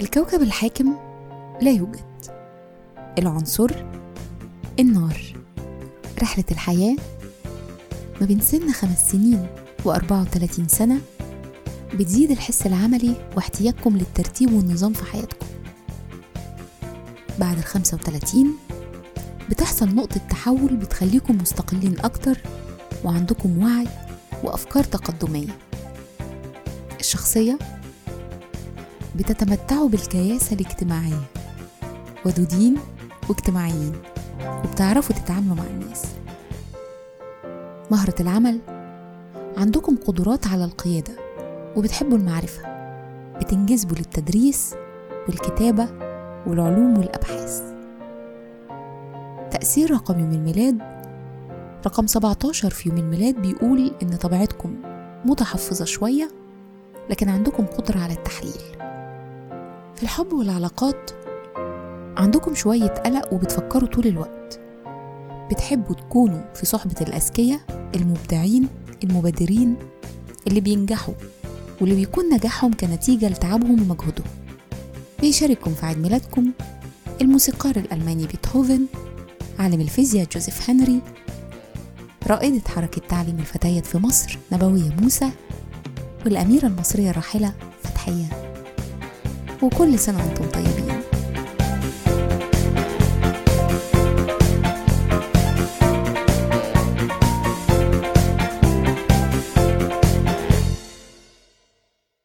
الكوكب الحاكم لا يوجد. العنصر النار. رحلة الحياة ما بين سن خمس سنين وأربعة وتلاتين سنة بتزيد الحس العملي واحتياجكم للترتيب والنظام في حياتكم. بعد الخمسة وتلاتين بتحصل نقطة تحول بتخليكم مستقلين أكتر وعندكم وعي وأفكار تقدمية. الشخصية بتتمتعوا بالكياسة الاجتماعية ودودين واجتماعيين وبتعرفوا تتعاملوا مع الناس. مهرة العمل عندكم قدرات على القيادة وبتحبوا المعرفة. بتنجذبوا للتدريس والكتابة والعلوم والأبحاث. تأثير رقم يوم الميلاد رقم 17 في يوم الميلاد بيقول إن طبيعتكم متحفظة شوية لكن عندكم قدرة على التحليل. في الحب والعلاقات عندكم شوية قلق وبتفكروا طول الوقت. بتحبوا تكونوا في صحبة الأذكياء المبدعين المبادرين اللي بينجحوا واللي بيكون نجاحهم كنتيجة لتعبهم ومجهودهم. بيشارككم في عيد ميلادكم الموسيقار الألماني بيتهوفن عالم الفيزياء جوزيف هنري رائدة حركة تعليم الفتيات في مصر نبوية موسى والأميرة المصرية الراحلة فتحية. وكل سنة وأنتم طيبين.